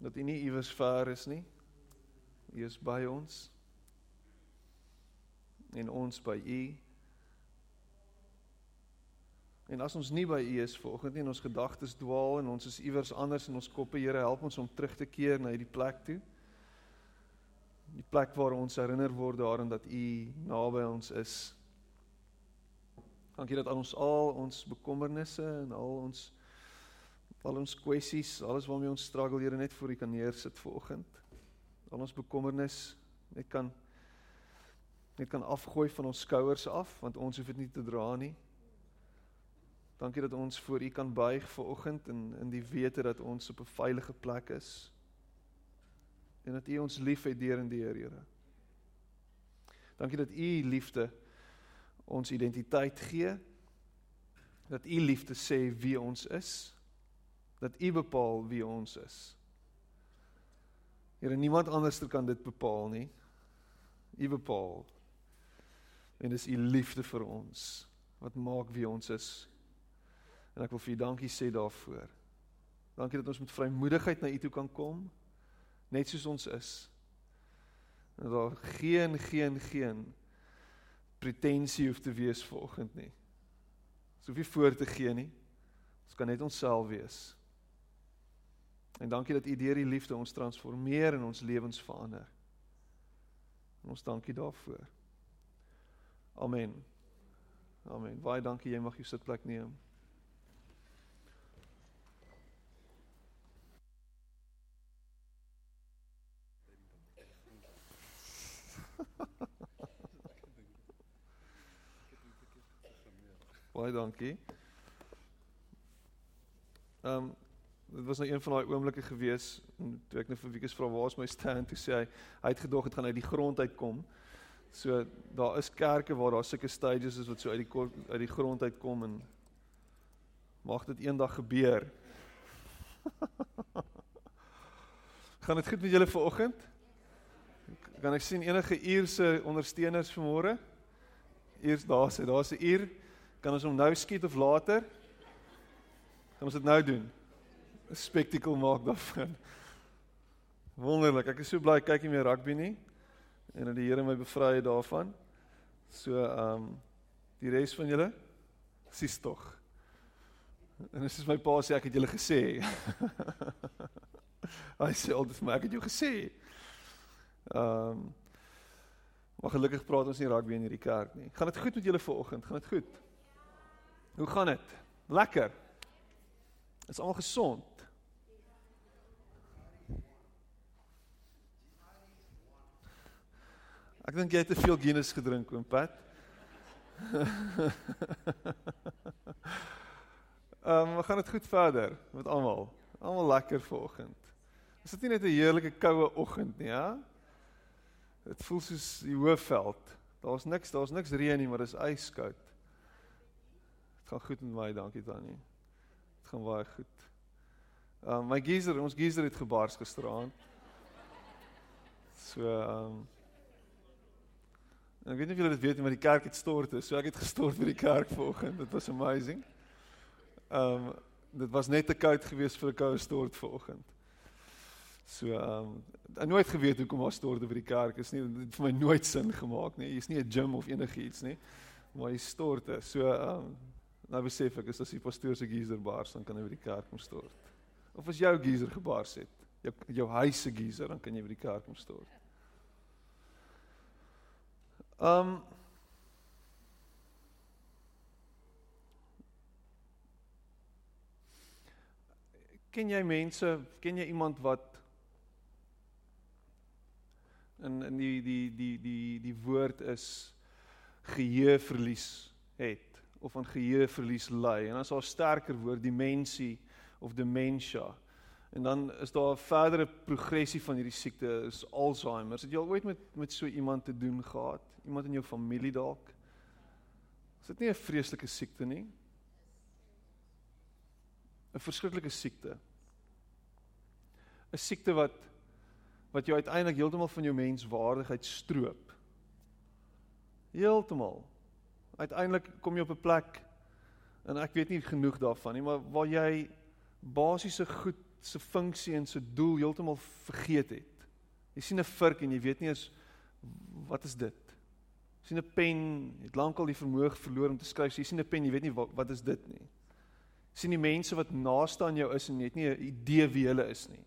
Dat U nie iewers ver is nie. U is by ons. En ons by U. En as ons nie by U is vanoggend nie en ons gedagtes dwaal en ons is iewers anders in ons koppe, Here, help ons om terug te keer na hierdie plek toe. Die plek waar ons herinner word daaraan dat U naby ons is. Dankie dat al ons al ons bekommernisse en al ons al ons kwessies, alles waarmee ons struggle, Here, net voor U kan neersit vanoggend. Al ons bekommernis net kan net kan afgooi van ons skouers af want ons hoef dit nie te dra nie. Dankie dat ons voor U kan buig vanoggend in in die wete dat ons op 'n veilige plek is. En dat U ons liefhet deur en deur, Here. Dankie dat U liefde ons identiteit gee. Dat U liefde sê wie ons is. Dat U bepaal wie ons is. Here, niemand anders kan dit bepaal nie. U bepaal. En dis U liefde vir ons wat maak wie ons is. En ek wil vir U dankie sê daarvoor. Dankie dat ons met vrymoedigheid na U toe kan kom net soos ons is. En daar geen geen geen pretensie hoef te wees vanoggend nie. Ons hoef nie voor te gee nie. Ons kan net onsself wees. En dankie dat U deur die liefde ons transformeer en ons lewens verander. En ons dankie daarvoor. Amen. Amen. Baie dankie jy mag jou sitplek neem. Baie dankie. Ehm um, dit was nou een van daai oomblikke gewees toe ek net vir Wieke vra waar is my stand toe sê hy hy het gedog dit gaan uit die grond uitkom. So daar is kerke waar daar sulke stages is wat so uit die uit die grond uitkom en mag dit eendag gebeur. gaan dit goed met julle vanoggend? Kan ek sien enige uierse ondersteuners vanmôre? Eers daar sê daar's 'n uur. Kan ons hom nou skiet of later? Kan ons dit nou doen? 'n Spektakel maak daarvan. Wonderlik. Ek is so bly kyk nie meer rugby nie en dat die Here my bevry het daarvan. So ehm um, die res van julle sies tog. En dis my pa sê ek het julle gesê. Hy sê altyd vir my ek het jou gesê. Ehm um, Maar gelukkig praat ons nie rugby in hierdie kerk nie. Gaan dit goed met julle vanoggend? Gaan dit goed? Hoe gaan dit? Lekker. Is almal gesond? Ek dink jy het te veel Guinness gedrink, oom Pat. Ehm, um, gaan dit goed verder met almal? Almal lekker vanoggend. Is dit nie net 'n heerlike koue oggend nie, ja? Dit voel soos die Hoëveld. Daar's niks, daar's niks reën nie, maar dit is yskoud gaan goed met my, dankie Tannie. Dit gaan baie goed. Ehm uh, my geyser, ons geyser het gebars gisteraand. So ehm um, Ek weet nie of julle dit weet nie, maar die kerk het stort, so ek het gestort by die kerk vanoggend. Dit was amazing. Ehm um, dit was net te koud geweest vir 'n koue stort vanoggend. So ehm um, ek nooit geweet hoekom daar stort by die kerk is nie. Dit het vir my nooit sin gemaak nie. Hier's nie 'n gym of enigiets nie. Maar hy storte. So ehm um, Nou besef ek is as die pastoor se geyser bars dan kan hy by die kerk kom stort. Of as jou geyser gebars het, jou jou huis se geyser dan kan jy by die kerk kom stort. Um Ken jy mense, ken jy iemand wat in in die die die die die woord is geheue verlies het? of aan geheueverlies ly en dan is daar sterker woord dimensie of dementia. En dan is daar 'n verdere progressie van hierdie siekte, is Alzheimer. Het jy al ooit met met so iemand te doen gehad? Iemand in jou familie dalk? Is dit nie 'n vreeslike siekte nie? 'n Verskriklike siekte. 'n Siekte wat wat jou uiteindelik heeltemal van jou menswaardigheid stroop. Heeltemal. Uiteindelik kom jy op 'n plek en ek weet nie genoeg daarvan nie, maar waar jy basiese goed se funksie en se doel heeltemal vergeet het. Jy sien 'n vurk en jy weet nie eens wat is dit? Sien 'n pen, het lankal die vermoë verloor om te skryf. Jy sien 'n pen, jy weet nie wat, wat is dit nie. Sien die mense wat naaste aan jou is en jy het nie 'n idee wie hulle is nie.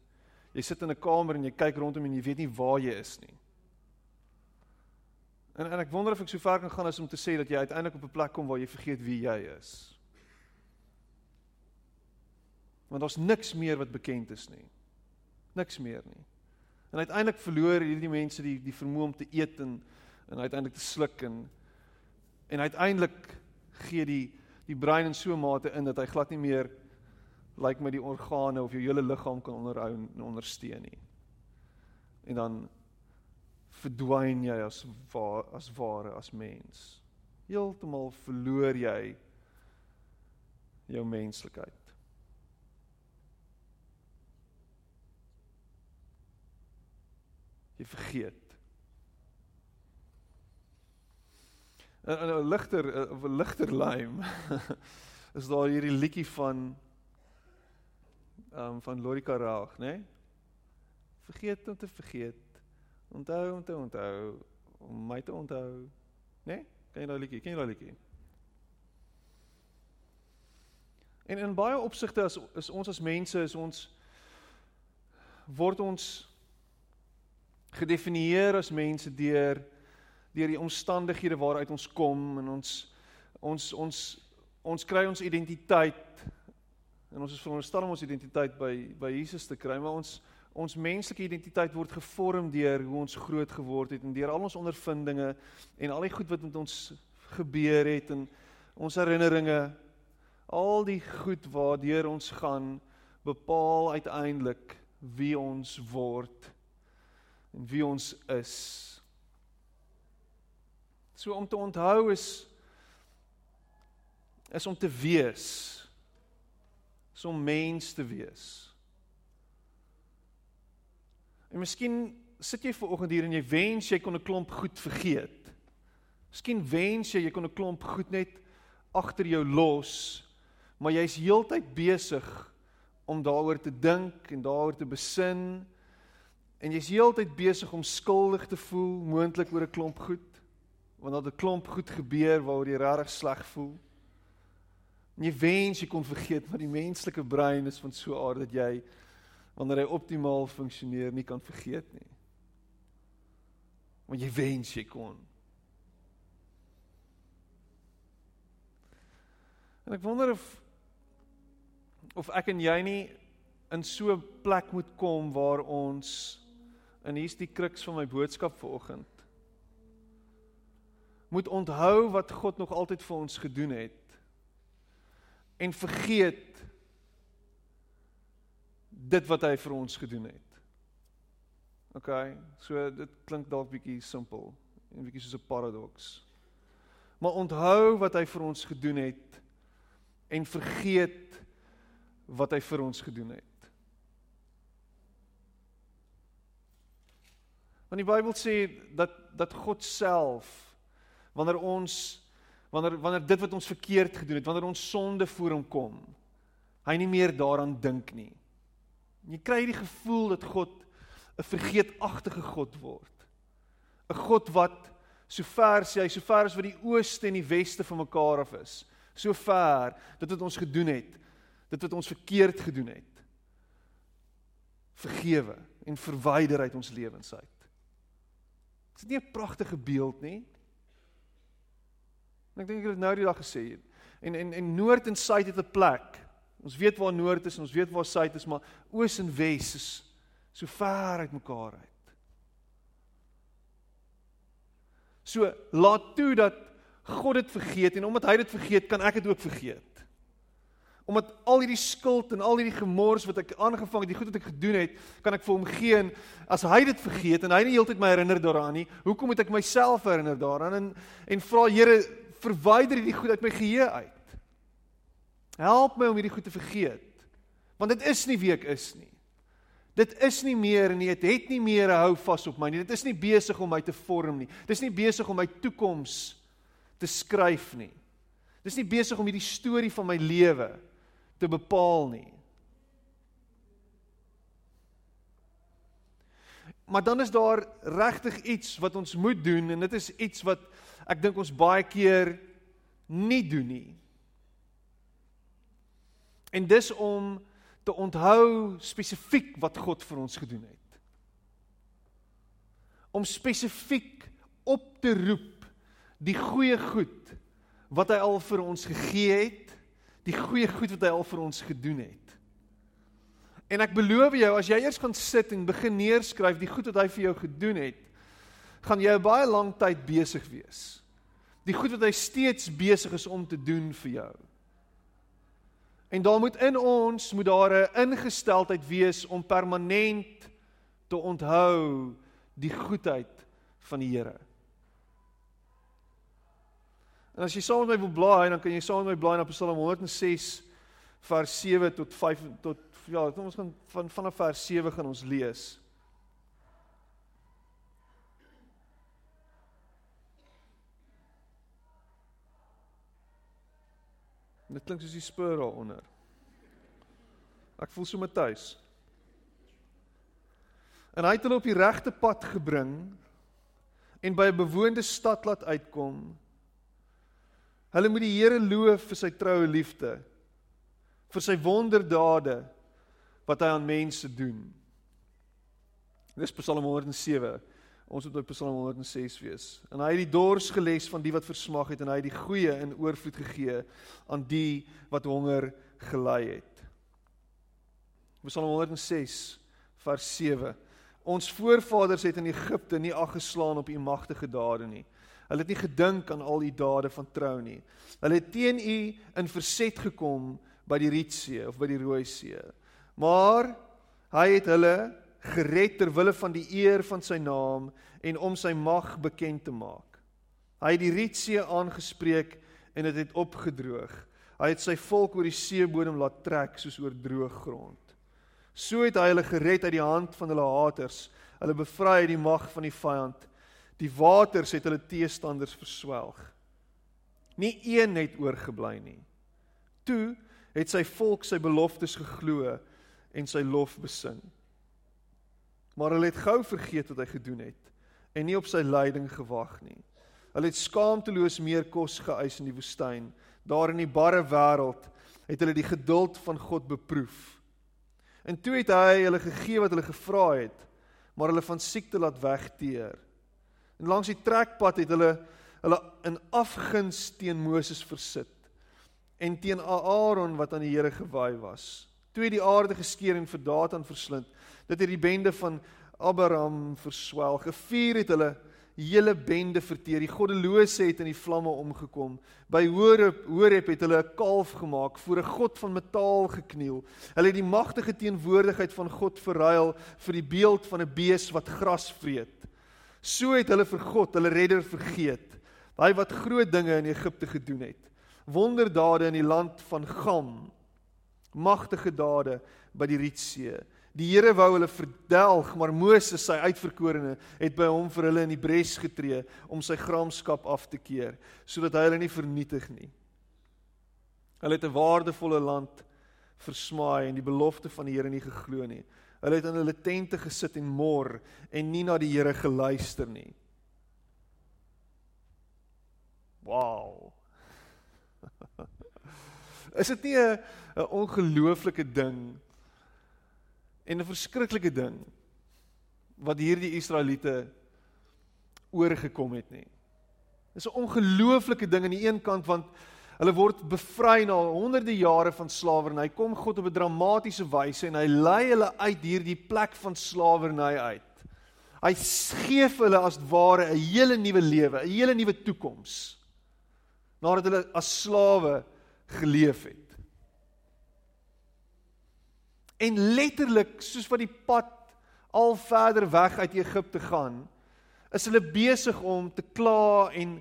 Jy sit in 'n kamer en jy kyk rondom en jy weet nie waar jy is nie. En en ek wonder of ek so ver kan gaan as om te sê dat jy uiteindelik op 'n plek kom waar jy vergeet wie jy is want daar's niks meer wat bekend is nie. Niks meer nie. En uiteindelik verloor hierdie mense die die vermoë om te eet en en uiteindelik te sluk en en uiteindelik gee die die brein in so 'n mate in dat hy glad nie meer lyk like met die organe of jou hele liggaam kan onderhou en ondersteun nie. En dan verdwyn jy as waar as ware as mens. Heeltemal verloor jy jou menslikheid. jy vergeet. 'n 'n ligter 'n ligter lym is daar hierdie liedjie van ehm um, van Lorika Raag, né? Nee? Vergeet om te vergeet. Onthou om te onthou om my te onthou, né? Nee? Ken jy daai liedjie? Ken jy daai liedjie? En in baie opsigte as is ons as mense is ons word ons gedefinieer as mense deur deur die omstandighede waaruit ons kom en ons ons ons ons kry ons identiteit en ons is veronderstel om ons identiteit by by Jesus te kry maar ons ons menslike identiteit word gevorm deur hoe ons groot geword het en deur al ons ondervindinge en al die goed wat met ons gebeur het en ons herinneringe al die goed waardeur ons gaan bepaal uiteindelik wie ons word en wie ons is. So om te onthou is is om te wees. Is om mens te wees. En miskien sit jy ver oggend hier en jy wens jy kon 'n klomp goed vergeet. Miskien wens jy jy kon 'n klomp goed net agter jou los, maar jy's heeltyd besig om daaroor te dink en daaroor te besin En jy's heeltyd besig om skuldig te voel moontlik oor 'n klomp goed. Want dat 'n klomp goed gebeur waaroor jy regtig sleg voel. En jy wens jy kon vergeet maar die menslike brein is van so 'n aard dat jy wanneer hy optimaal funksioneer nie kan vergeet nie. Want jy wens jy kon. En ek wonder of of ek en jy nie in so 'n plek moet kom waar ons En hier's die kruks van my boodskap vanoggend. Moet onthou wat God nog altyd vir ons gedoen het. En vergeet dit wat hy vir ons gedoen het. OK, so dit klink dalk bietjie simpel en bietjie soos 'n paradoks. Maar onthou wat hy vir ons gedoen het en vergeet wat hy vir ons gedoen het. Want die Bybel sê dat dat God self wanneer ons wanneer wanneer dit wat ons verkeerd gedoen het, wanneer ons sonde voor hom kom, hy nie meer daaraan dink nie. Jy kry hierdie gevoel dat God 'n vergeetagtige God word. 'n God wat so ver sê hy so ver as wat die ooste en die weste van mekaar af is. So ver dit wat ons gedoen het, dit wat ons verkeerd gedoen het. Vergewe en verwyder uit ons lewens uit. Is dit nie 'n pragtige beeld nie? En ek dink ek het dit nou die dag gesê. En en en noord en suid het 'n plek. Ons weet waar noord is en ons weet waar suid is, maar oos en wes is so ver uit mekaar uit. So laat toe dat God dit vergeet en omdat hy dit vergeet, kan ek dit ook vergeet. Omdat al hierdie skuld en al hierdie gemors wat ek aangevang het, die goed wat ek gedoen het, kan ek vir hom gee en as hy dit vergeet en hy nie heeltyd my herinner daaraan nie, hoekom moet ek myself herinner daaraan en en vra Here, verwyder hierdie goed uit my geheue uit. Help my om hierdie goed te vergeet. Want dit is nie wie ek is nie. Dit is nie meer nie, dit het nie meer 'n hou vas op my nie. Dit is nie besig om my te vorm nie. Dit is nie besig om my toekoms te skryf nie. Dit is nie besig om hierdie storie van my lewe te bepaal nie. Maar dan is daar regtig iets wat ons moet doen en dit is iets wat ek dink ons baie keer nie doen nie. En dis om te onthou spesifiek wat God vir ons gedoen het. Om spesifiek op te roep die goeie goed wat hy al vir ons gegee het die goeie goed wat hy al vir ons gedoen het. En ek beloof jou as jy eers gaan sit en begin neerskryf die goed wat hy vir jou gedoen het, gaan jy 'n baie lang tyd besig wees. Die goed wat hy steeds besig is om te doen vir jou. En daar moet in ons moet daar 'n ingesteldheid wees om permanent te onthou die goedheid van die Here. En as jy saam met my wil blaai, dan kan jy saam met my blaai na Psalm 106 vers 7 tot 5 tot ja, ons gaan van vanaf vers 7 gaan ons lees. Dit klink soos die spur daaronder. Ek voel so met tuis. En hy het hulle op die regte pad gebring en by 'n bewoonde stad laat uitkom Hulle moet die Here loof vir sy troue liefde, vir sy wonderdade wat hy aan mense doen. Dis Psalm 107. Ons moet by Psalm 106 wees. En hy het die dors geles van die wat versmag het en hy het die goeie in oorvloed gegee aan die wat honger gely het. Psalm 106 vers 7. Ons voorvaders het in Egipte nie ag geslaan op u magtige dade nie. Hulle het nie gedink aan al u dade van trou nie. Hulle het teen u in verset gekom by die Rietsee of by die Rooi See. Maar hy het hulle gered ter wille van die eer van sy naam en om sy mag bekend te maak. Hy het die Rietsee aangespreek en dit het, het opgedroog. Hy het sy volk oor die seebodem laat trek soos oor droë grond. So het hy hulle gered uit die hand van hulle haters, hulle bevry uit die mag van die vyand Die waters het hulle teestanders verswelg. Nie een het oorgebly nie. Toe het sy volk sy beloftes geglo en sy lof besing. Maar hulle het gou vergeet wat hy gedoen het en nie op sy leiding gewag nie. Hulle het skaamteloos meer kos geëis in die woestyn. Daar in die barre wêreld het hulle die geduld van God beproef. En toe het hy hulle gegee wat hulle gevra het, maar hulle van siekte laat wegteer. En langs die trekpad het hulle hulle in afguns teen Moses versit en teen Aaron wat aan die Here gewy was. Toe het die aarde geskeur en vir Datan verslind. Dit het die bende van Abraham verswel. Gevuur het hulle hele bende verteer. Die goddelose het in die vlamme omgekom. By Horeb Horeb het hulle 'n kalf gemaak voor 'n god van metaal gekniel. Hulle het die magtige teenwoordigheid van God verruil vir die beeld van 'n bees wat gras vreet. So het hulle vir God, hulle redder vergeet. Hy wat groot dinge in Egipte gedoen het. Wonderdade in die land van Gam. Magtige dade by die Rietsee. Die Here wou hulle verdelg, maar Moses, sy uitverkorene, het by hom vir hulle in die bres getree om sy gramskap af te keer, sodat hy hulle nie vernietig nie. Hulle het 'n waardevolle land versmaai en die belofte van die Here nie geglo nie. Hulle het in hulle tente gesit en mor en nie na die Here geluister nie. Wow. Is dit nie 'n 'n ongelooflike ding en 'n verskriklike ding wat hierdie Israeliete oorgekom het nie? Dis 'n ongelooflike ding aan die een kant want Hulle word bevry na honderde jare van slawerny. Kom God op 'n dramatiese wyse en hy lei hulle uit hierdie plek van slawerny uit. Hy gee vir hulle as ware 'n hele nuwe lewe, 'n hele nuwe toekoms. Nadat hulle as slawe geleef het. En letterlik soos wat die pad al verder weg uit Egipte gaan, is hulle besig om te kla en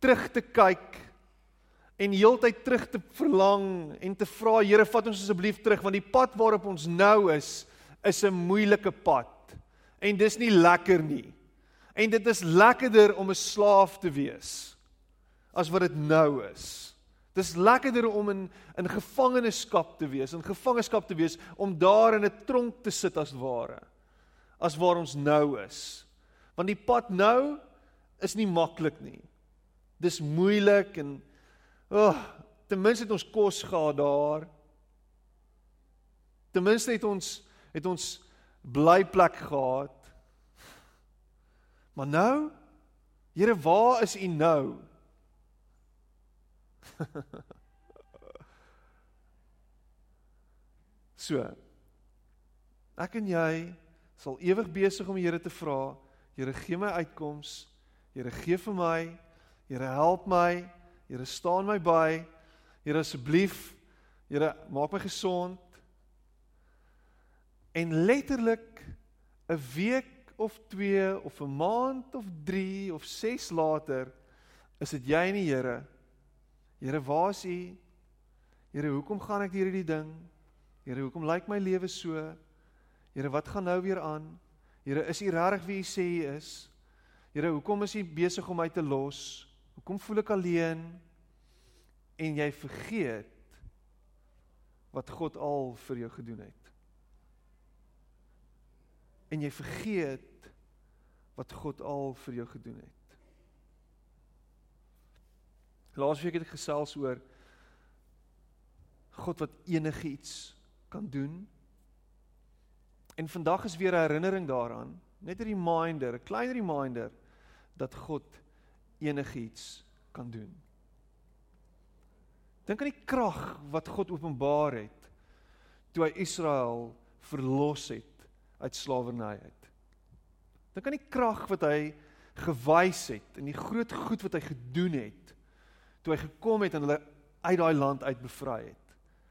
terug te kyk en heeltyd terug te verlang en te vra Here vat ons asseblief terug want die pad waarop ons nou is is 'n moeilike pad en dis nie lekker nie. En dit is lekkerder om 'n slaaf te wees as wat dit nou is. Dis lekkerder om in in gevangenskap te wees, in gevangenskap te wees om daar in 'n tronk te sit as ware as waar ons nou is. Want die pad nou is nie maklik nie. Dis moeilik en oh, ten minste het ons kos gehad daar. Ten minste het ons het ons blyplek gehad. Maar nou, Here, waar is U nou? so. Ek en jy sal ewig besig om die Here te vra, Here gee my uitkoms, Here gee vir my, Here help my, Here staan my by, Here asseblief, Here maak my gesond. En letterlik 'n week of 2 of 'n maand of 3 of 6 later is dit jy en die Here Here, waar is U? Here, hoekom gaan ek hierdie ding? Here, hoekom lyk my lewe so? Here, wat gaan nou weer aan? Here, is U regtig wie U sê U is? Here, hoekom is U besig om my te los? Hoekom voel ek alleen? En jy vergeet wat God al vir jou gedoen het. En jy vergeet wat God al vir jou gedoen het. Laasweek het ek gesels oor God wat enigiets kan doen. En vandag is weer 'n herinnering daaraan, net 'n reminder, 'n klein reminder dat God enigiets kan doen. Dink aan die krag wat God openbaar het toe hy Israel verlos het uit slawerny uit. Dink aan die krag wat hy gewys het en die groot goed wat hy gedoen het toe hy gekom het en hulle uit daai land uit bevry het.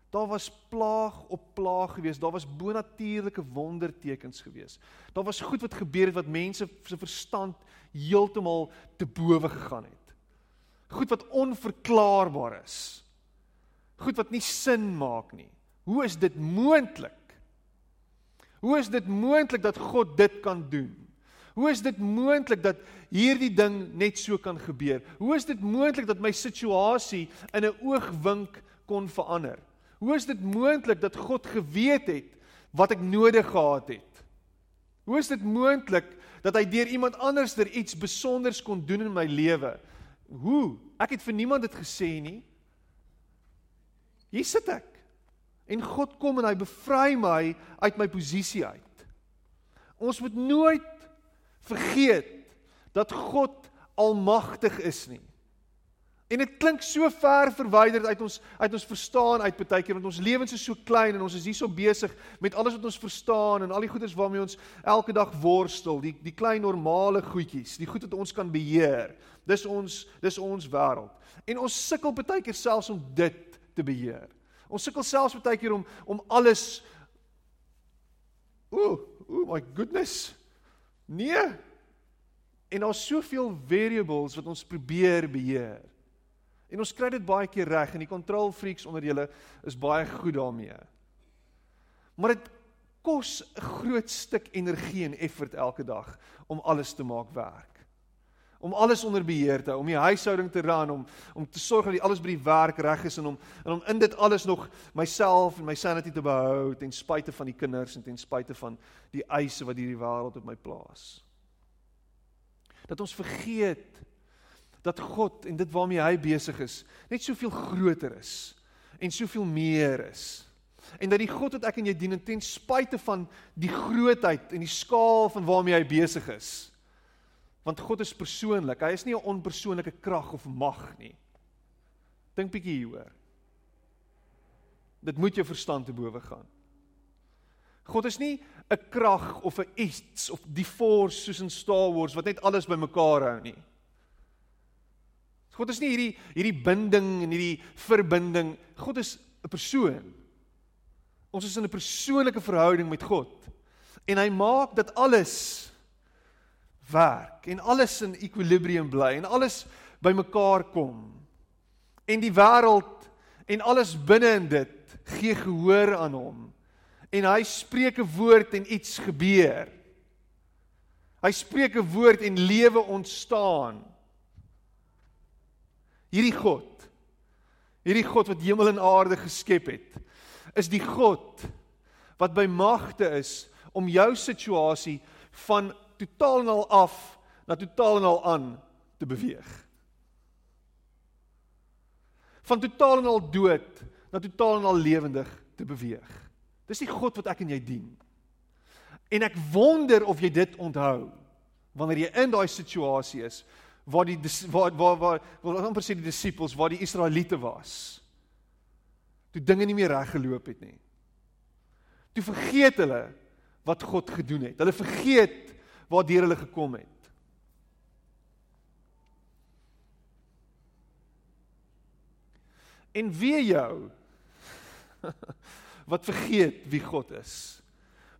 Daar was plaag op plaag gewees, daar was bonatuurlike wondertekens gewees. Daar was goed wat gebeur het wat mense se verstand heeltemal te bowe gegaan het. Goed wat onverklaarbaar is. Goed wat nie sin maak nie. Hoe is dit moontlik? Hoe is dit moontlik dat God dit kan doen? Hoe is dit moontlik dat hierdie ding net so kan gebeur? Hoe is dit moontlik dat my situasie in 'n oogwink kon verander? Hoe is dit moontlik dat God geweet het wat ek nodig gehad het? Hoe is dit moontlik dat hy deur iemand anderster iets besonders kon doen in my lewe? Hoe? Ek het vir niemand dit gesê nie. Hier sit ek. En God kom en hy bevry my uit my posisie uit. Ons moet nooit vergeet dat God almagtig is nie. En dit klink so ver verwyderd uit ons uit ons verstaan uit baie keer want ons lewens is so klein en ons is hier so besig met alles wat ons verstaan en al die goeders waarmee ons elke dag worstel, die die klein normale goedjies, die goed wat ons kan beheer. Dis ons dis ons wêreld. En ons sukkel baie keer selfs om dit te beheer. Ons sukkel selfs baie keer om om alles Ooh, ooh my goodness. Nee. En daar's soveel variables wat ons probeer beheer. En ons kry dit baie keer reg en die control freaks onder julle is baie goed daarmee. Maar dit kos 'n groot stuk energie en effort elke dag om alles te maak werk. Om alles onder beheer te hou, om die huishouding te ran, om om te sorg dat alles by die werk reg is en om en om in dit alles nog myself en my sanity te behou ten spyte van die kinders en ten spyte van die eise wat hierdie wêreld op my plaas. Dat ons vergeet dat God en dit waarmee hy besig is, net soveel groter is en soveel meer is. En dat die God wat ek en jy dien ten spyte van die grootheid en die skaal van waarmee hy besig is. Want God is persoonlik. Hy is nie 'n onpersoonlike krag of mag nie. Dink bietjie hieroor. Dit moet jou verstand te bowe gaan. God is nie 'n krag of 'n iets of die force soos in Star Wars wat net alles bymekaar hou nie. God is nie hierdie hierdie binding en hierdie verbinding. God is 'n persoon. Ons is in 'n persoonlike verhouding met God. En hy maak dat alles werk en alles in ekwilibrium bly en alles bymekaar kom. En die wêreld en alles binne in dit gee gehoor aan hom. En hy spreek 'n woord en iets gebeur. Hy spreek 'n woord en lewe ontstaan. Hierdie God, hierdie God wat hemel en aarde geskep het, is die God wat by magte is om jou situasie van totaal en al af na totaal en al aan te beweeg. Van totaal en al dood na totaal en al lewendig te beweeg. Dis die God wat ek en jy dien. En ek wonder of jy dit onthou wanneer jy in daai situasie is waar die waar waar waar wil amper sê die disippels waar die Israeliete was. Toe dinge nie meer reg geloop het nie. Toe vergeet hulle wat God gedoen het. Hulle vergeet waardeur hulle gekom het. En wie jou wat vergeet wie God is.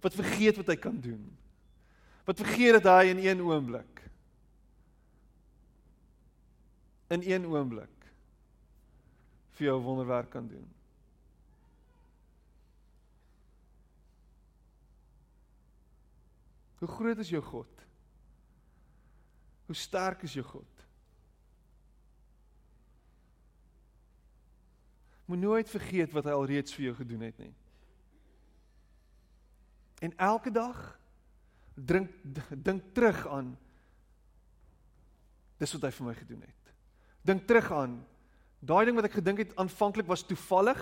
Wat vergeet wat hy kan doen. Wat vergeet dat hy in een oomblik in een oomblik vir jou wonderwerk kan doen. Hoe groot is jou God? Hoe sterk is jou God? Moet nooit vergeet wat hy alreeds vir jou gedoen het nie. En elke dag drink dink terug aan dis wat hy vir my gedoen het. Dink terug aan daai ding wat ek gedink het aanvanklik was toevallig.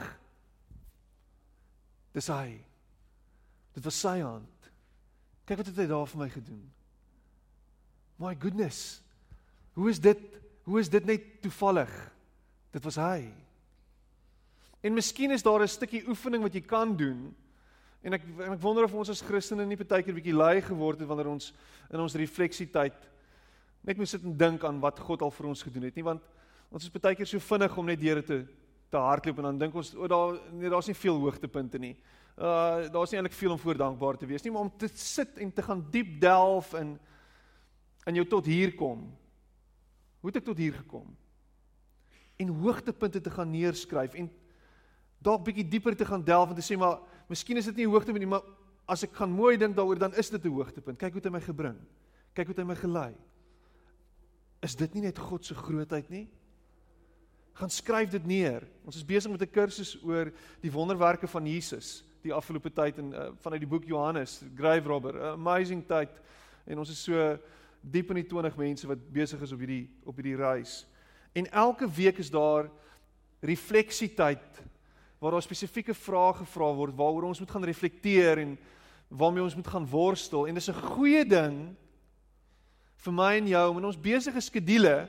Dis hy. Dit was sy hand. Kyk wat het hy daar vir my gedoen. My goodness. Hoe is dit? Hoe is dit net toevallig? Dit was hy. En miskien is daar 'n stukkie oefening wat jy kan doen. En ek en ek wonder of ons as Christene nie baie keer bietjie lui geword het wanneer ons in ons refleksietyd net moet sit en dink aan wat God al vir ons gedoen het nie want ons is baie keer so vinnig om net deur te te hardloop en dan dink ons o daar nee daar's nie veel hoogtepunte nie. Uh daar's nie eintlik veel om voor dankbaar te wees nie, maar om te sit en te gaan diep delf in in jou tot hier kom. Hoe het ek tot hier gekom? En hoogtepunte te gaan neerskryf en dalk bietjie dieper te gaan delf en te sê maar miskien is dit nie 'n hoogtepunt nie, maar as ek gaan mooi dink daaroor dan is dit 'n hoogtepunt. Kyk hoe dit my gebring. Kyk hoe dit my gelei. Is dit nie net God se grootheid nie? Gaan skryf dit neer. Ons is besig met 'n kursus oor die wonderwerke van Jesus die afgelope tyd en uh, vanuit die boek Johannes, Grave Robber, amazing tyd. En ons is so diep in die 20 mense wat besig is op hierdie op hierdie reis. En elke week is daar refleksietyd waar daar spesifieke vrae gevra word waaroor ons moet gaan reflekteer en waarmee ons moet gaan worstel en dis 'n goeie ding vir my en jou om in ons besige skedules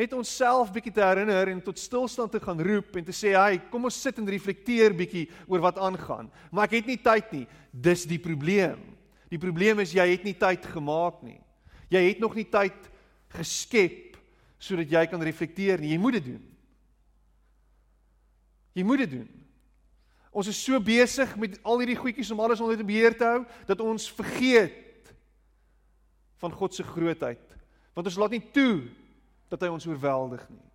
net onsself bietjie te herinner en tot stilstand te gaan roep en te sê hy kom ons sit en reflekteer bietjie oor wat aangaan. Maar ek het nie tyd nie. Dis die probleem. Die probleem is jy het nie tyd gemaak nie. Jy het nog nie tyd geskep sodat jy kan reflekteer nie. Jy moet dit doen. Jy moet dit doen. Ons is so besig met al hierdie goedjies om alles onder beheer te hou dat ons vergeet van God se grootheid. Want ons laat nie toe dat hy ons oorweldig nie.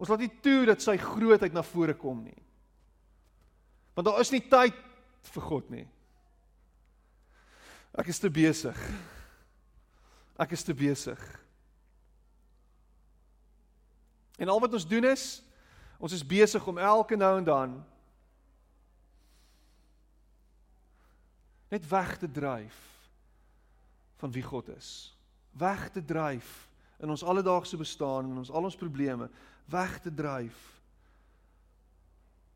Ons laat nie toe dat sy grootheid na vore kom nie. Want daar is nie tyd vir God nie. Ek is te besig. Ek is te besig. En al wat ons doen is ons is besig om elke nou en dan net weg te dryf van wie God is. Weg te dryf in ons alledaagse bestaan en ons al ons probleme, weg te dryf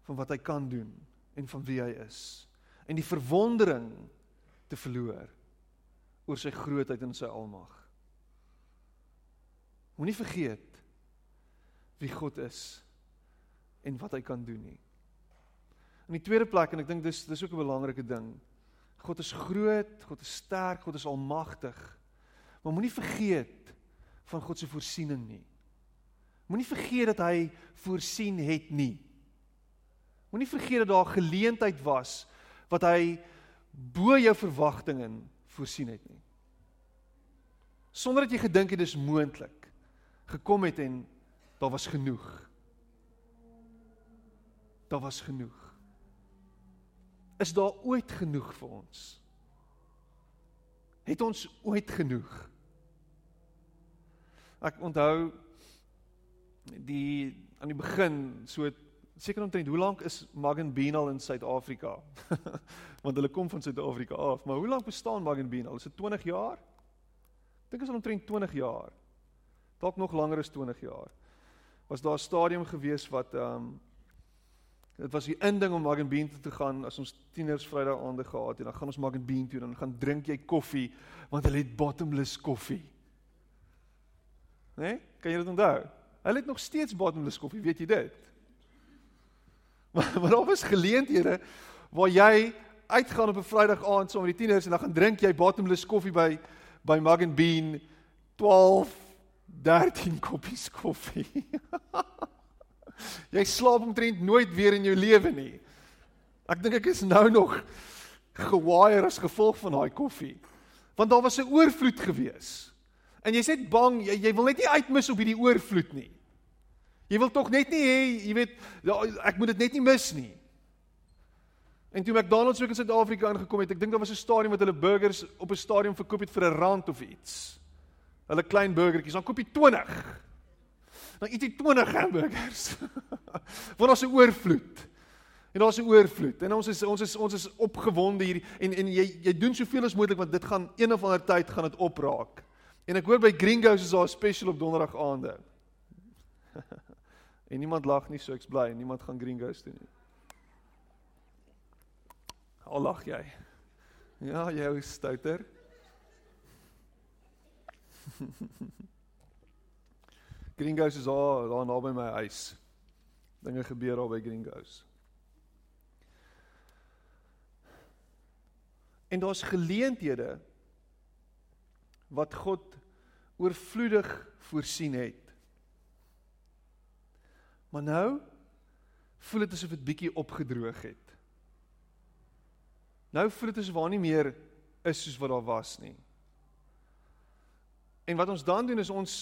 van wat hy kan doen en van wie hy is. En die verwondering te verloor oor sy grootheid en sy almag. Moenie vergeet wie God is en wat hy kan doen nie. In die tweede plek en ek dink dis dis ook 'n belangrike ding God is groot, God is sterk, God is almagtig. Maar moenie vergeet van God se voorsiening nie. Moenie vergeet dat hy voorsien het nie. Moenie vergeet dat daar geleentheid was wat hy bo jou verwagtinge voorsien het nie. Sonder dat jy gedink het dis moontlik gekom het en daar was genoeg. Daar was genoeg. Is daar ooit genoeg vir ons? Het ons ooit genoeg? Ek onthou die aan die begin so seker omtrent hoe lank is Magen Bean al in Suid-Afrika? Want hulle kom van Suid-Afrika af, maar hoe lank bestaan Magen Bean al? Is dit 20 jaar? Ek dink is al omtrent 20 jaar. Dalk nog langer as 20 jaar. Was daar 'n stadium gewees wat ehm um, dit was die inding om Magen Bean toe te gaan as ons tieners Vrydag aande gehad en dan gaan ons Magen Bean toe en dan gaan drink jy koffie want hulle het bottomless koffie. Né? Kan jy dit onthou? Hulle het nog steeds bottomless koffie, weet jy dit? Maar maar daar was geleenthede waar jy uitgaan op 'n Vrydag aand saam met die tieners en dan gaan drink jy bottomless koffie by by Mug and Bean 12 13 koppies koffie. jy slaap omtrent nooit weer in jou lewe nie. Ek dink ek is nou nog gewaier as gevolg van daai koffie. Want daar was 'n oorvloed gewees. En jy's net bang, jy, jy wil net nie uitmis op hierdie oorvloed nie. Jy wil tog net nie hê, jy weet, ek moet dit net nie mis nie. En toe McDonald's ook in Suid-Afrika aangekom het, ek dink daar was 'n stadium wat hulle burgers op 'n stadium verkoop het vir 'n rand of iets. Hulle klein burgertjies, dan koop jy 20. Dan eet jy 20 hamburgers. Want daar's 'n oorvloed. En daar's 'n oorvloed. En ons is ons is ons is opgewonde hier en en jy jy doen soveel as moontlik want dit gaan een of ander tyd gaan dit opraak. En ek hoor by Gringos is daar 'n special op donderdag aande. en niemand lag nie, so ek's bly, niemand gaan Gringos toe nie. Al lag jy. Ja, jy is stouter. Gringos is daar daar naby my huis. Dinge gebeur daar by Gringos. En daar's geleenthede wat God oorvloedig voorsien het. Maar nou voel dit asof dit bietjie opgedroog het. Nou voel dit asof daar nie meer is soos wat daar was nie. En wat ons dan doen is ons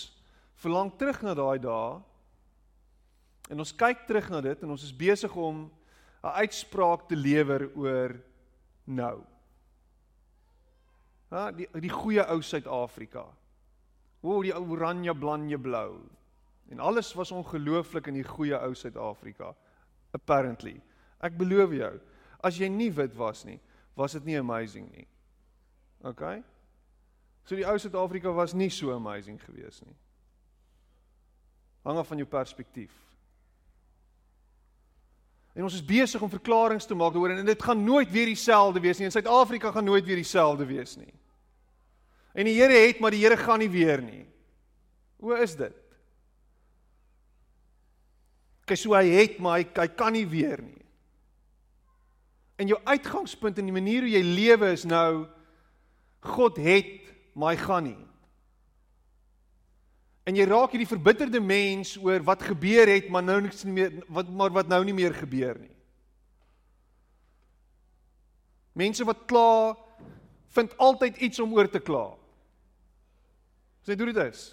verlang terug na daai dae. En ons kyk terug na dit en ons is besig om 'n uitspraak te lewer oor nou. Ja, die die goeie ou Suid-Afrika. O, die ou oranje, blanje, blou. En alles was ongelooflik in die goeie ou Suid-Afrika. Apparently. Ek beloof jou, as jy nie wit was nie, was dit nie amazing nie. OK? So die ou Suid-Afrika was nie so amazing gewees nie. Hang af van jou perspektief. En ons is besig om verklaringe te maak daaroor en dit gaan nooit weer dieselfde wees nie. In Suid-Afrika gaan nooit weer dieselfde wees nie. En die Here het, maar die Here gaan nie weer nie. O, is dit? Kyk, so hy het, maar hy, hy kan nie weer nie. En jou uitgangspunt en die manier hoe jy lewe is nou God het, maar hy gaan nie. En jy raak hierdie verbitterde mens oor wat gebeur het, maar nou niks nie meer wat maar wat nou nie meer gebeur nie. Mense wat kla vind altyd iets om oor te kla. Sê doen dit is.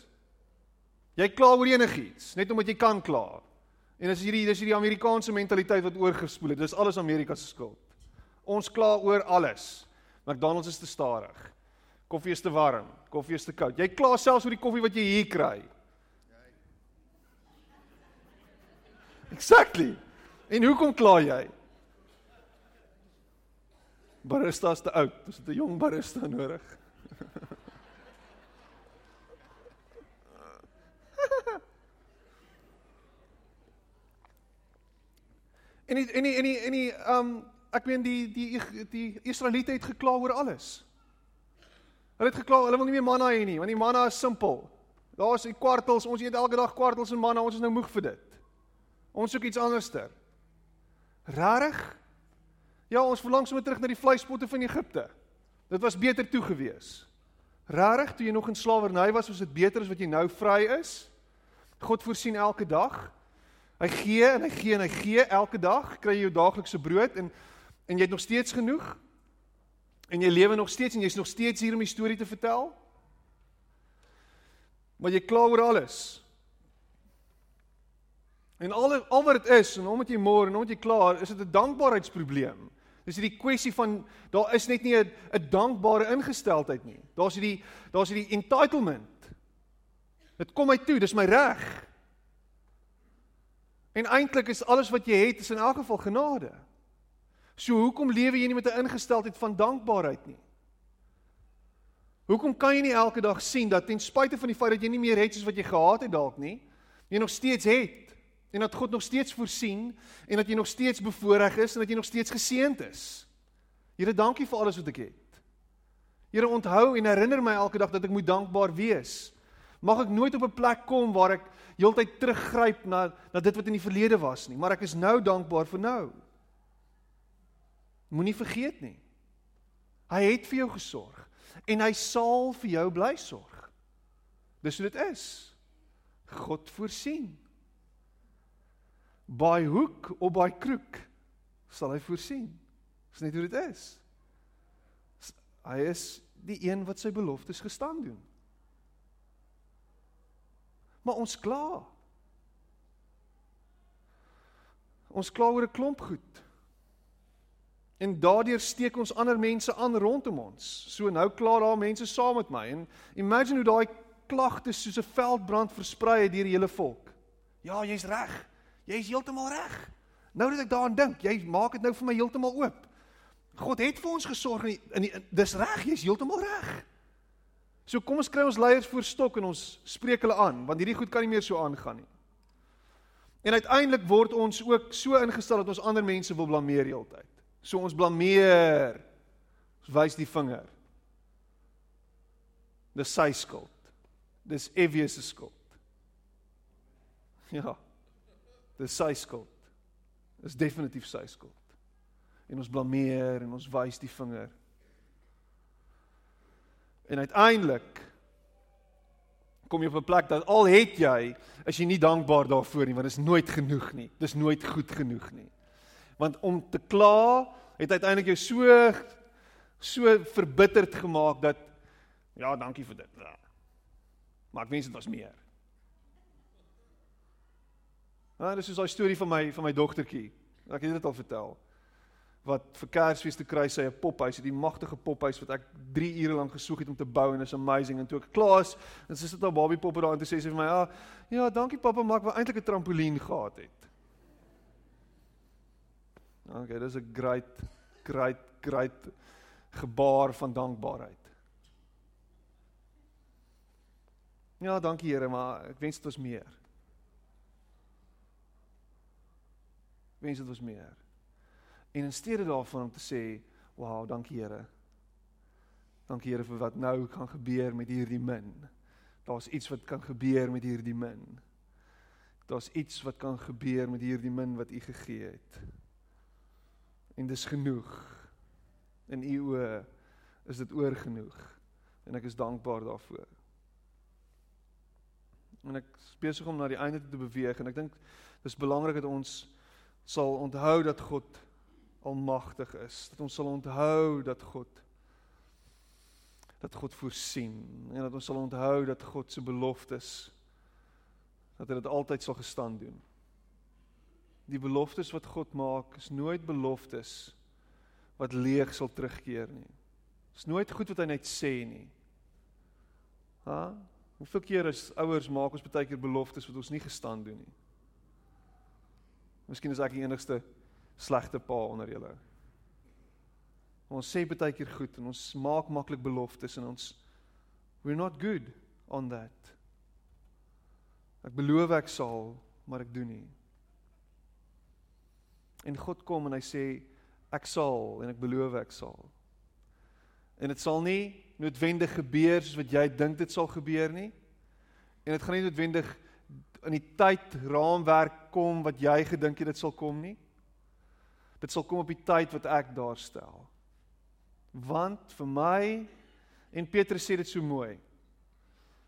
Jy kla oor enigiets, net omdat jy kan kla. En dis hierdie dis hierdie Amerikaanse mentaliteit wat oorgespoel het. Dis alles Amerika se skuld. Ons kla oor alles. McDonald's is te stadig. Koffie is te warm, koffie is te koud. Jy kla selfs oor die koffie wat jy hier kry. Exactly. En hoekom kla jy? Barista is te oud. Dis 'n jong barista nodig. En die, en die, en die, en die um ek meen die die die Israeliete het gekla oor alles. Hulle het gekla, hulle wil nie meer manna hê nie, want die manna is simpel. Daar is die kwartels, ons eet elke dag kwartels en manna, ons is nou moeg vir dit. Ons soek iets anderster. Rarig? Ja, ons verlang sommer terug na die vleispotte van Egipte. Dit was beter toe gewees. Rarig, toe jy nog in slawerny was, was dit beter as wat jy nou vry is. God voorsien elke dag. Hy gee en hy gee en hy gee elke dag, kry jy jou daaglikse brood en En jy het nog steeds genoeg? En jy lewe nog steeds en jy's nog steeds hier om die storie te vertel? Maar jy kla oor alles. En al al wat dit is en omdat jy môre en omdat jy klaar, is dit 'n dankbaarheidsprobleem. Dis hierdie kwessie van daar is net nie 'n 'n dankbare ingesteldheid nie. Daar's hierdie daar's hierdie entitlement. Dit kom my toe, dis my reg. En eintlik is alles wat jy het is in elk geval genade. So hoekom lewe jy nie met 'n ingesteldheid van dankbaarheid nie? Hoekom kan jy nie elke dag sien dat ten spyte van die feit dat jy nie meer het soos wat jy gehad het dalk nie, jy nog steeds het en dat God nog steeds voorsien en dat jy nog steeds bevoorreg is en dat jy nog steeds geseënd is. Here, dankie vir alles wat ek het. Here, onthou en herinner my elke dag dat ek moet dankbaar wees. Mag ek nooit op 'n plek kom waar ek heeltyd teruggryp na na dit wat in die verlede was nie, maar ek is nou dankbaar vir nou. Moenie vergeet nie. Hy het vir jou gesorg en hy sal vir jou bly sorg. Dis hoe dit is. God voorsien. By hoek of by kroek sal hy voorsien. Dis net hoe dit is. Hy is die een wat sy beloftes gestaan doen. Maar ons kla. Ons kla oor 'n klomp goed. En daardeur steek ons ander mense aan rondom ons. So nou klaar daar mense saam met my en imagine hoe daai klagtes soos 'n veldbrand versprei het deur die hele volk. Ja, jy's reg. Jy's heeltemal reg. Nou dat ek daaraan dink, jy maak dit nou vir my heeltemal oop. God het vir ons gesorg in die, in die dis reg, jy's heeltemal reg. So kom ons kry ons leiers voor stok en ons spreek hulle aan, want hierdie goed kan nie meer so aangaan nie. En uiteindelik word ons ook so ingestel dat ons ander mense wil blameer heeltyd. So ons blameer. Ons wys die vinger. Dis sy skuld. Dis Evie se skuld. Ja. Dis sy skuld. Dis definitief sy skuld. En ons blameer en ons wys die vinger. En uiteindelik kom jy op 'n plek dat al het jy, is jy nie dankbaar daarvoor nie, want dit is nooit genoeg nie. Dis nooit goed genoeg nie. Want om te kla het uiteindelik jou so so verbitterd gemaak dat ja, dankie vir dit. Ja. Maar ek wens dit was meer. Nou, dis so 'n storie van my van my dogtertjie. Ek het dit al vertel. Wat vir Kersfees te kry sy 'n pophuis, die magtige pophuis wat ek 3 ure lank gesoek het om te bou en is amazing en toe ek klaar is, sy sit haar babie poppe daar en sê sy vir my, "Ja, ja, dankie pappa, maar ek wou eintlik 'n trampolien gehad het." Okay, dis 'n great great great gebaar van dankbaarheid. Ja, dankie Here, maar ek wens dit was meer. wens dit was meer. En in steede daarvan om te sê, "Wow, dankie Here." Dankie Here vir wat nou kan gebeur met hierdie min. Daar's iets wat kan gebeur met hierdie min. Daar's iets wat kan gebeur met hierdie min wat U gegee het. En dis genoeg. In U oë is dit oorgenoeg en ek is dankbaar daarvoor. En ek besig om na die einde te beweeg en ek dink dis belangrik dat ons sal onthou dat God almagtig is. Dat ons sal onthou dat God dat God voorsien en dat ons sal onthou dat God se beloftes dat hy dit altyd sal gestaan doen. Die beloftes wat God maak is nooit beloftes wat leeg sal terugkeer nie. Dis nooit goed wat hy net sê nie. Ha? Hoeveel keer as ouers maak ons baie keer beloftes wat ons nie gestaan doen nie. Miskien is ek die enigste slegte pa onder julle. Ons sê baie keer goed en ons maak maklik beloftes en ons we're not good on that. Ek beloof ek sal, maar ek doen nie. En God kom en hy sê ek sal en ek beloof ek sal. En dit sal nie noodwendig gebeur soos wat jy dink dit sal gebeur nie. En dit gaan nie noodwendig in die tyd raamwerk kom wat jy gedink jy dit sal kom nie. Dit sal kom op die tyd wat ek daar stel. Want vir my en Petrus sê dit so mooi.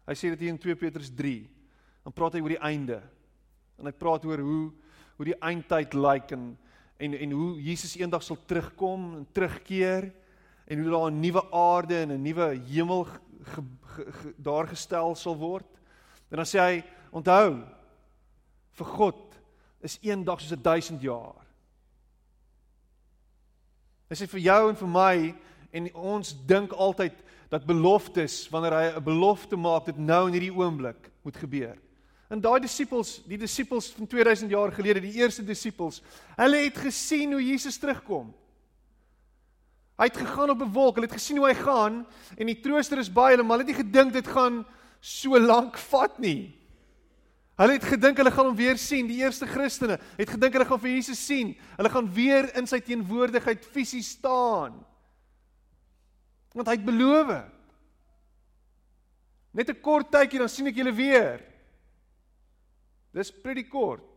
Hy sê dit hier in 2 Petrus 3. Dan praat hy oor die einde. En hy praat oor hoe hoe die eindtyd lyk en en en hoe Jesus eendag sal terugkom en terugkeer en hoe daar 'n nuwe aarde en 'n nuwe hemel ge, ge, ge, daar gestel sal word. En dan sê hy, onthou vir God is een dag soos 'n 1000 jaar. Hy sê vir jou en vir my en ons dink altyd dat beloftes wanneer hy 'n belofte maak dit nou in hierdie oomblik moet gebeur. En daai disippels, die disippels van 2000 jaar gelede, die eerste disippels, hulle het gesien hoe Jesus terugkom. Hy het gegaan op 'n wolk, hulle het gesien hoe hy gaan en die trooster is by hulle, maar hulle het nie gedink dit gaan so lank vat nie. Hulle het gedink hulle gaan hom weer sien, die eerste Christene het gedink hulle gaan vir Jesus sien. Hulle gaan weer in sy teenwoordigheid fisies staan. Want hy het beloof. Net 'n kort tydjie dan sien ek julle weer. Dis pretty kort.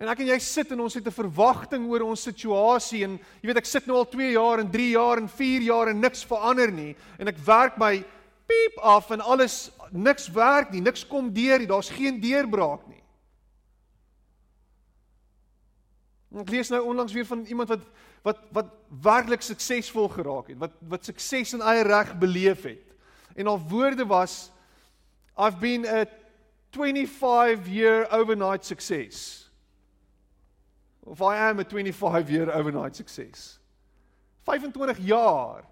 En ek en jy sit en ons het 'n verwagting oor ons situasie en jy weet ek sit nou al 2 jaar en 3 jaar en 4 jaar en niks verander nie en ek werk my piep af en alles niks werk nie, niks kom deur nie, daar's geen deurbraak nie. Ek lees nou onlangs weer van iemand wat wat wat werklik suksesvol geraak het, wat wat sukses in eie reg beleef het. En al woorde was I've been a 25 year overnight success. Of I am a 25 year overnight success. 25 jaar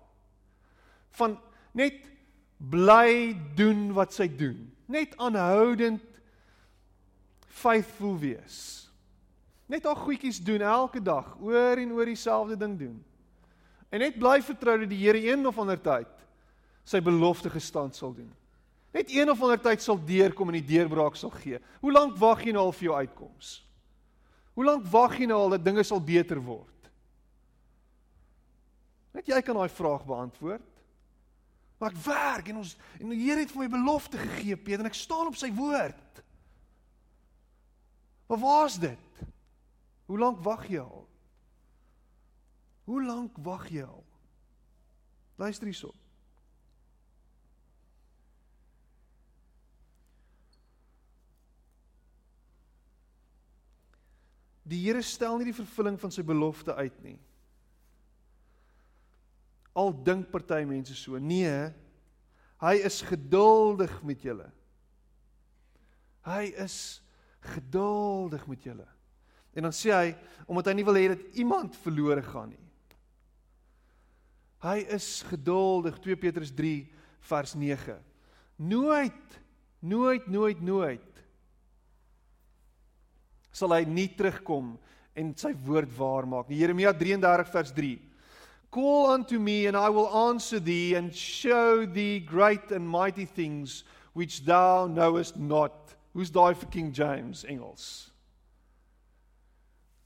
van net bly doen wat sy doen. Net aanhoudend faithful wees. Net haar goedjies doen elke dag, oor en oor dieselfde ding doen. En net bly vertrou dat die Here een of ander tyd sy belofte gestand sal doen. Net een of ander tyd sal deurkom en die deurbraak sal gee. Hoe lank wag jy nou al vir jou uitkoms? Hoe lank wag jy nou al dat dinge sal beter word? Net jy kan daai vraag beantwoord. Maar ek werk en ons en die Here het vir my belofte gegee, Peter, en ek staan op sy woord. Maar waar's dit? Hoe lank wag jy al? Hoe lank wag jy al? Luister hierop. Die Here stel nie die vervulling van sy belofte uit nie. Al dink party mense so. Nee. Hy is geduldig met julle. Hy is geduldig met julle. En dan sê hy omdat hy nie wil hê dat iemand verlore gaan nie. Hy is geduldig 2 Petrus 3 vers 9. Nooit nooit nooit nooit sal hy nie terugkom en sy woord waar maak nie. Jeremia 33 vers 3. Call unto me and I will answer thee and show thee great and mighty things which thou knowest not. Who's daai vir King James Engels?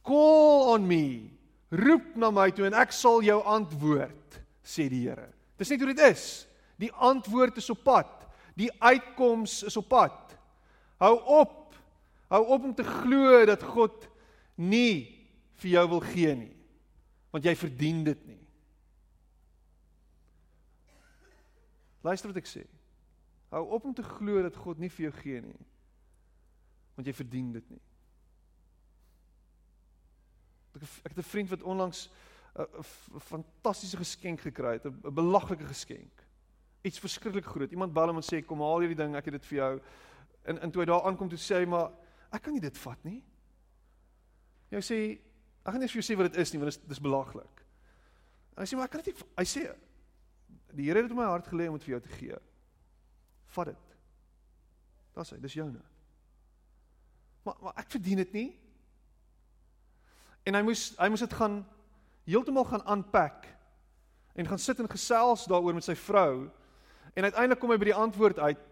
Call on me. Roep na my toe en ek sal jou antwoord, sê die Here. Dis net hoe dit is. Die antwoord is op pad. Die uitkoms is op pad. Hou op Hou op om te glo dat God nie vir jou wil gee nie. Want jy verdien dit nie. Luister wat ek sê. Hou op om te glo dat God nie vir jou gee nie. Want jy verdien dit nie. Ek ek het 'n vriend wat onlangs 'n fantastiese geskenk gekry het, 'n belaglike geskenk. Iets verskriklik groot. Iemand bel hom en sê kom haal hierdie ding, ek het dit vir jou. En en toe hy daar aankom toe sê hy maar Ek kan nie dit vat nie. Jy sê ek gaan nie vir jou sê wat dit is nie want dit is belaglik. Hy sê maar ek kan dit nie hy sê die Here het op my hart gelê om dit vir jou te gee. Vat dit. Daar's hy, dis joune. Maar maar ek verdien dit nie. En hy moes hy moes dit gaan heeltemal gaan unpack en gaan sit en gesels daaroor met sy vrou en uiteindelik kom hy by die antwoord uit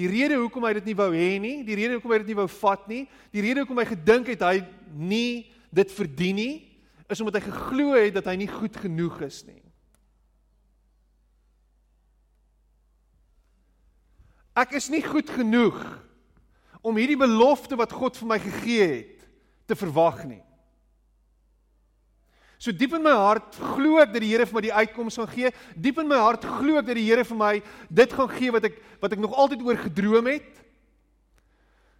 Die rede hoekom hy dit nie wou hê nie, die rede hoekom hy dit nie wou vat nie, die rede hoekom hy gedink het hy nie dit verdien nie, is omdat hy geglo het dat hy nie goed genoeg is nie. Ek is nie goed genoeg om hierdie belofte wat God vir my gegee het te verwag nie. So diep in my hart glo ek dat die Here vir my die uitkoms gaan gee. Diep in my hart glo ek dat die Here vir my dit gaan gee wat ek wat ek nog altyd oor gedroom het.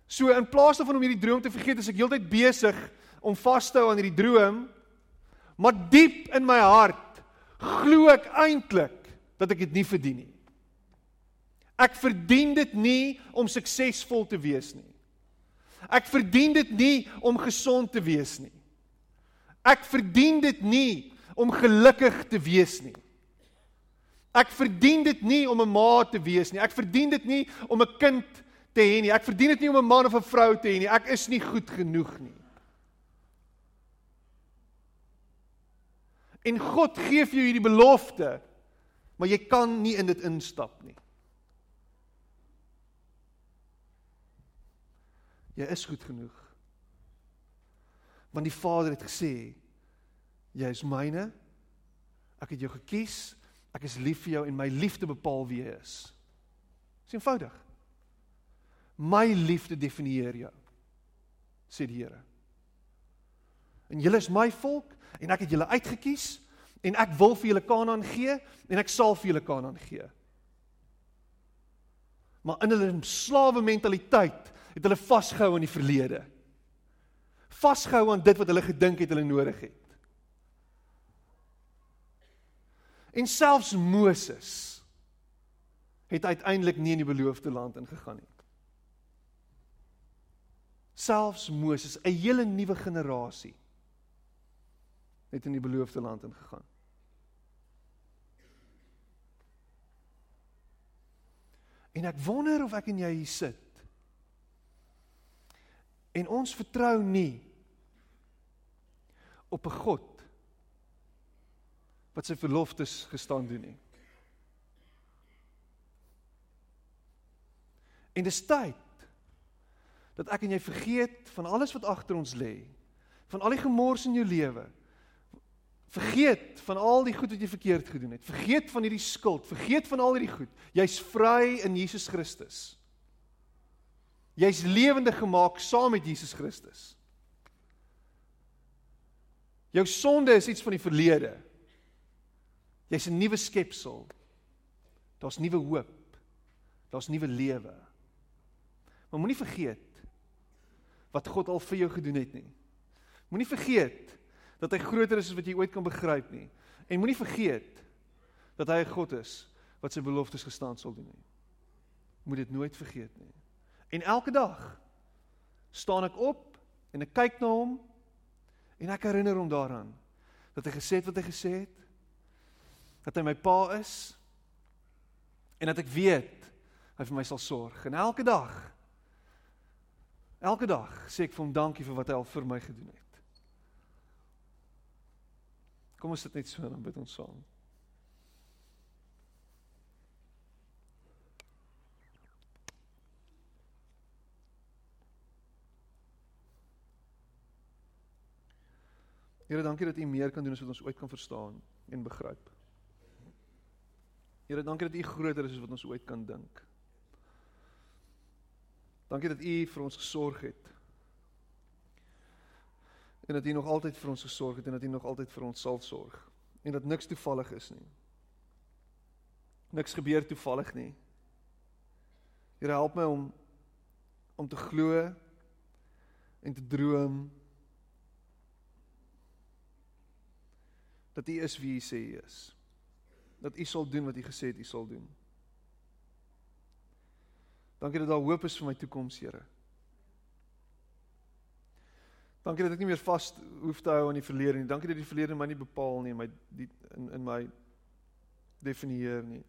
So in plaas daarvan om hierdie droom te vergeet, is ek heeltyd besig om vas te hou aan hierdie droom, maar diep in my hart glo ek eintlik dat ek dit nie verdien nie. Ek verdien dit nie om suksesvol te wees nie. Ek verdien dit nie om gesond te wees nie. Ek verdien dit nie om gelukkig te wees nie. Ek verdien dit nie om 'n ma te wees nie. Ek verdien dit nie om 'n kind te hê nie. Ek verdien dit nie om 'n man of 'n vrou te hê nie. Ek is nie goed genoeg nie. En God gee vir jou hierdie belofte, maar jy kan nie in dit instap nie. Jy is goed genoeg. Want die Vader het gesê, jy is myne. Ek het jou gekies. Ek is lief vir jou en my liefde bepaal wie jy is. Dis eenvoudig. My liefde definieer jou. sê die Here. En julle is my volk en ek het julle uitget kies en ek wil vir julle Kanaan gee en ek sal vir julle Kanaan gee. Maar in hulle slawe mentaliteit het hulle vasgehou aan die verlede. Vasgehou aan dit wat hulle gedink het hulle nodig het. En selfs Moses het uiteindelik nie in die beloofde land ingegaan nie. Selfs Moses, 'n hele nuwe generasie het in die beloofde land ingegaan. En ek wonder of ek en jy hier sit. En ons vertrou nie op 'n God wat sy verloftes gestaan doen nie. En dis tyd dat ek en jy vergeet van alles wat agter ons lê, van al die gemors in jou lewe. Vergeet van al die goed wat jy verkeerd gedoen het. Vergeet van hierdie skuld, vergeet van al hierdie goed. Jy's vry in Jesus Christus. Jy's lewendig gemaak saam met Jesus Christus. Jou sonde is iets van die verlede. Jy's 'n nuwe skepsel. Daar's nuwe hoop. Daar's nuwe lewe. Maar moenie vergeet wat God al vir jou gedoen het nie. Moenie vergeet dat hy groter is as wat jy ooit kan begryp nie. En moenie vergeet dat hy 'n God is wat sy beloftes gestaan sal doen nie. Moet dit nooit vergeet nie. En elke dag staan ek op en ek kyk na hom en ek herinner hom daaraan dat hy gesê het wat hy gesê het dat hy my pa is en dat ek weet hy vir my sal sorg. En elke dag elke dag sê ek vir hom dankie vir wat hy al vir my gedoen het. Kom ons sit net so en bid ons saam. Here, dankie dat U meer kan doen as wat ons ooit kan verstaan en begryp. Here, dankie dat U groter is as wat ons ooit kan dink. Dankie dat U vir ons gesorg het. En dat U nog altyd vir ons gesorg het en dat U nog altyd vir ons sal sorg. En dat niks toevallig is nie. Niks gebeur toevallig nie. Here, help my om om te glo en te droom dat U is wie U sê U is dat U sal doen wat U gesê het U sal doen. Dankie dat daar hoop is vir my toekoms, Here. Dankie dat ek nie meer vas hoef te hou aan die verlede nie. Dankie dat die verlede my nie bepaal nie, my die in in my definieer nie.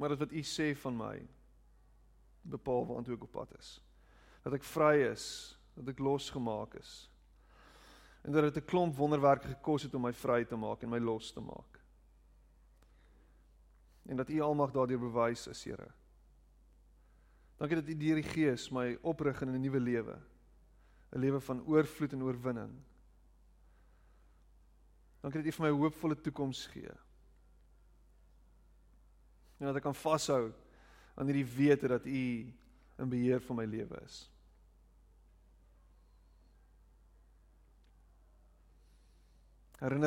Maar dat wat U sê van my bepaal waantoe ek op pad is. Dat ek vry is, dat ek losgemaak is. En dat dit 'n klomp wonderwerke gekos het om my vry te maak en my los te maak en dat U almag daardeur bewys is, Here. Dankie dat U deur die Gees my oprig in 'n nuwe lewe. 'n Lewe van oorvloed en oorwinning. Dankie dat U vir my 'n hoopvolle toekoms gee. En dat ek kan vashou aan hierdie wete dat U in beheer van my lewe is.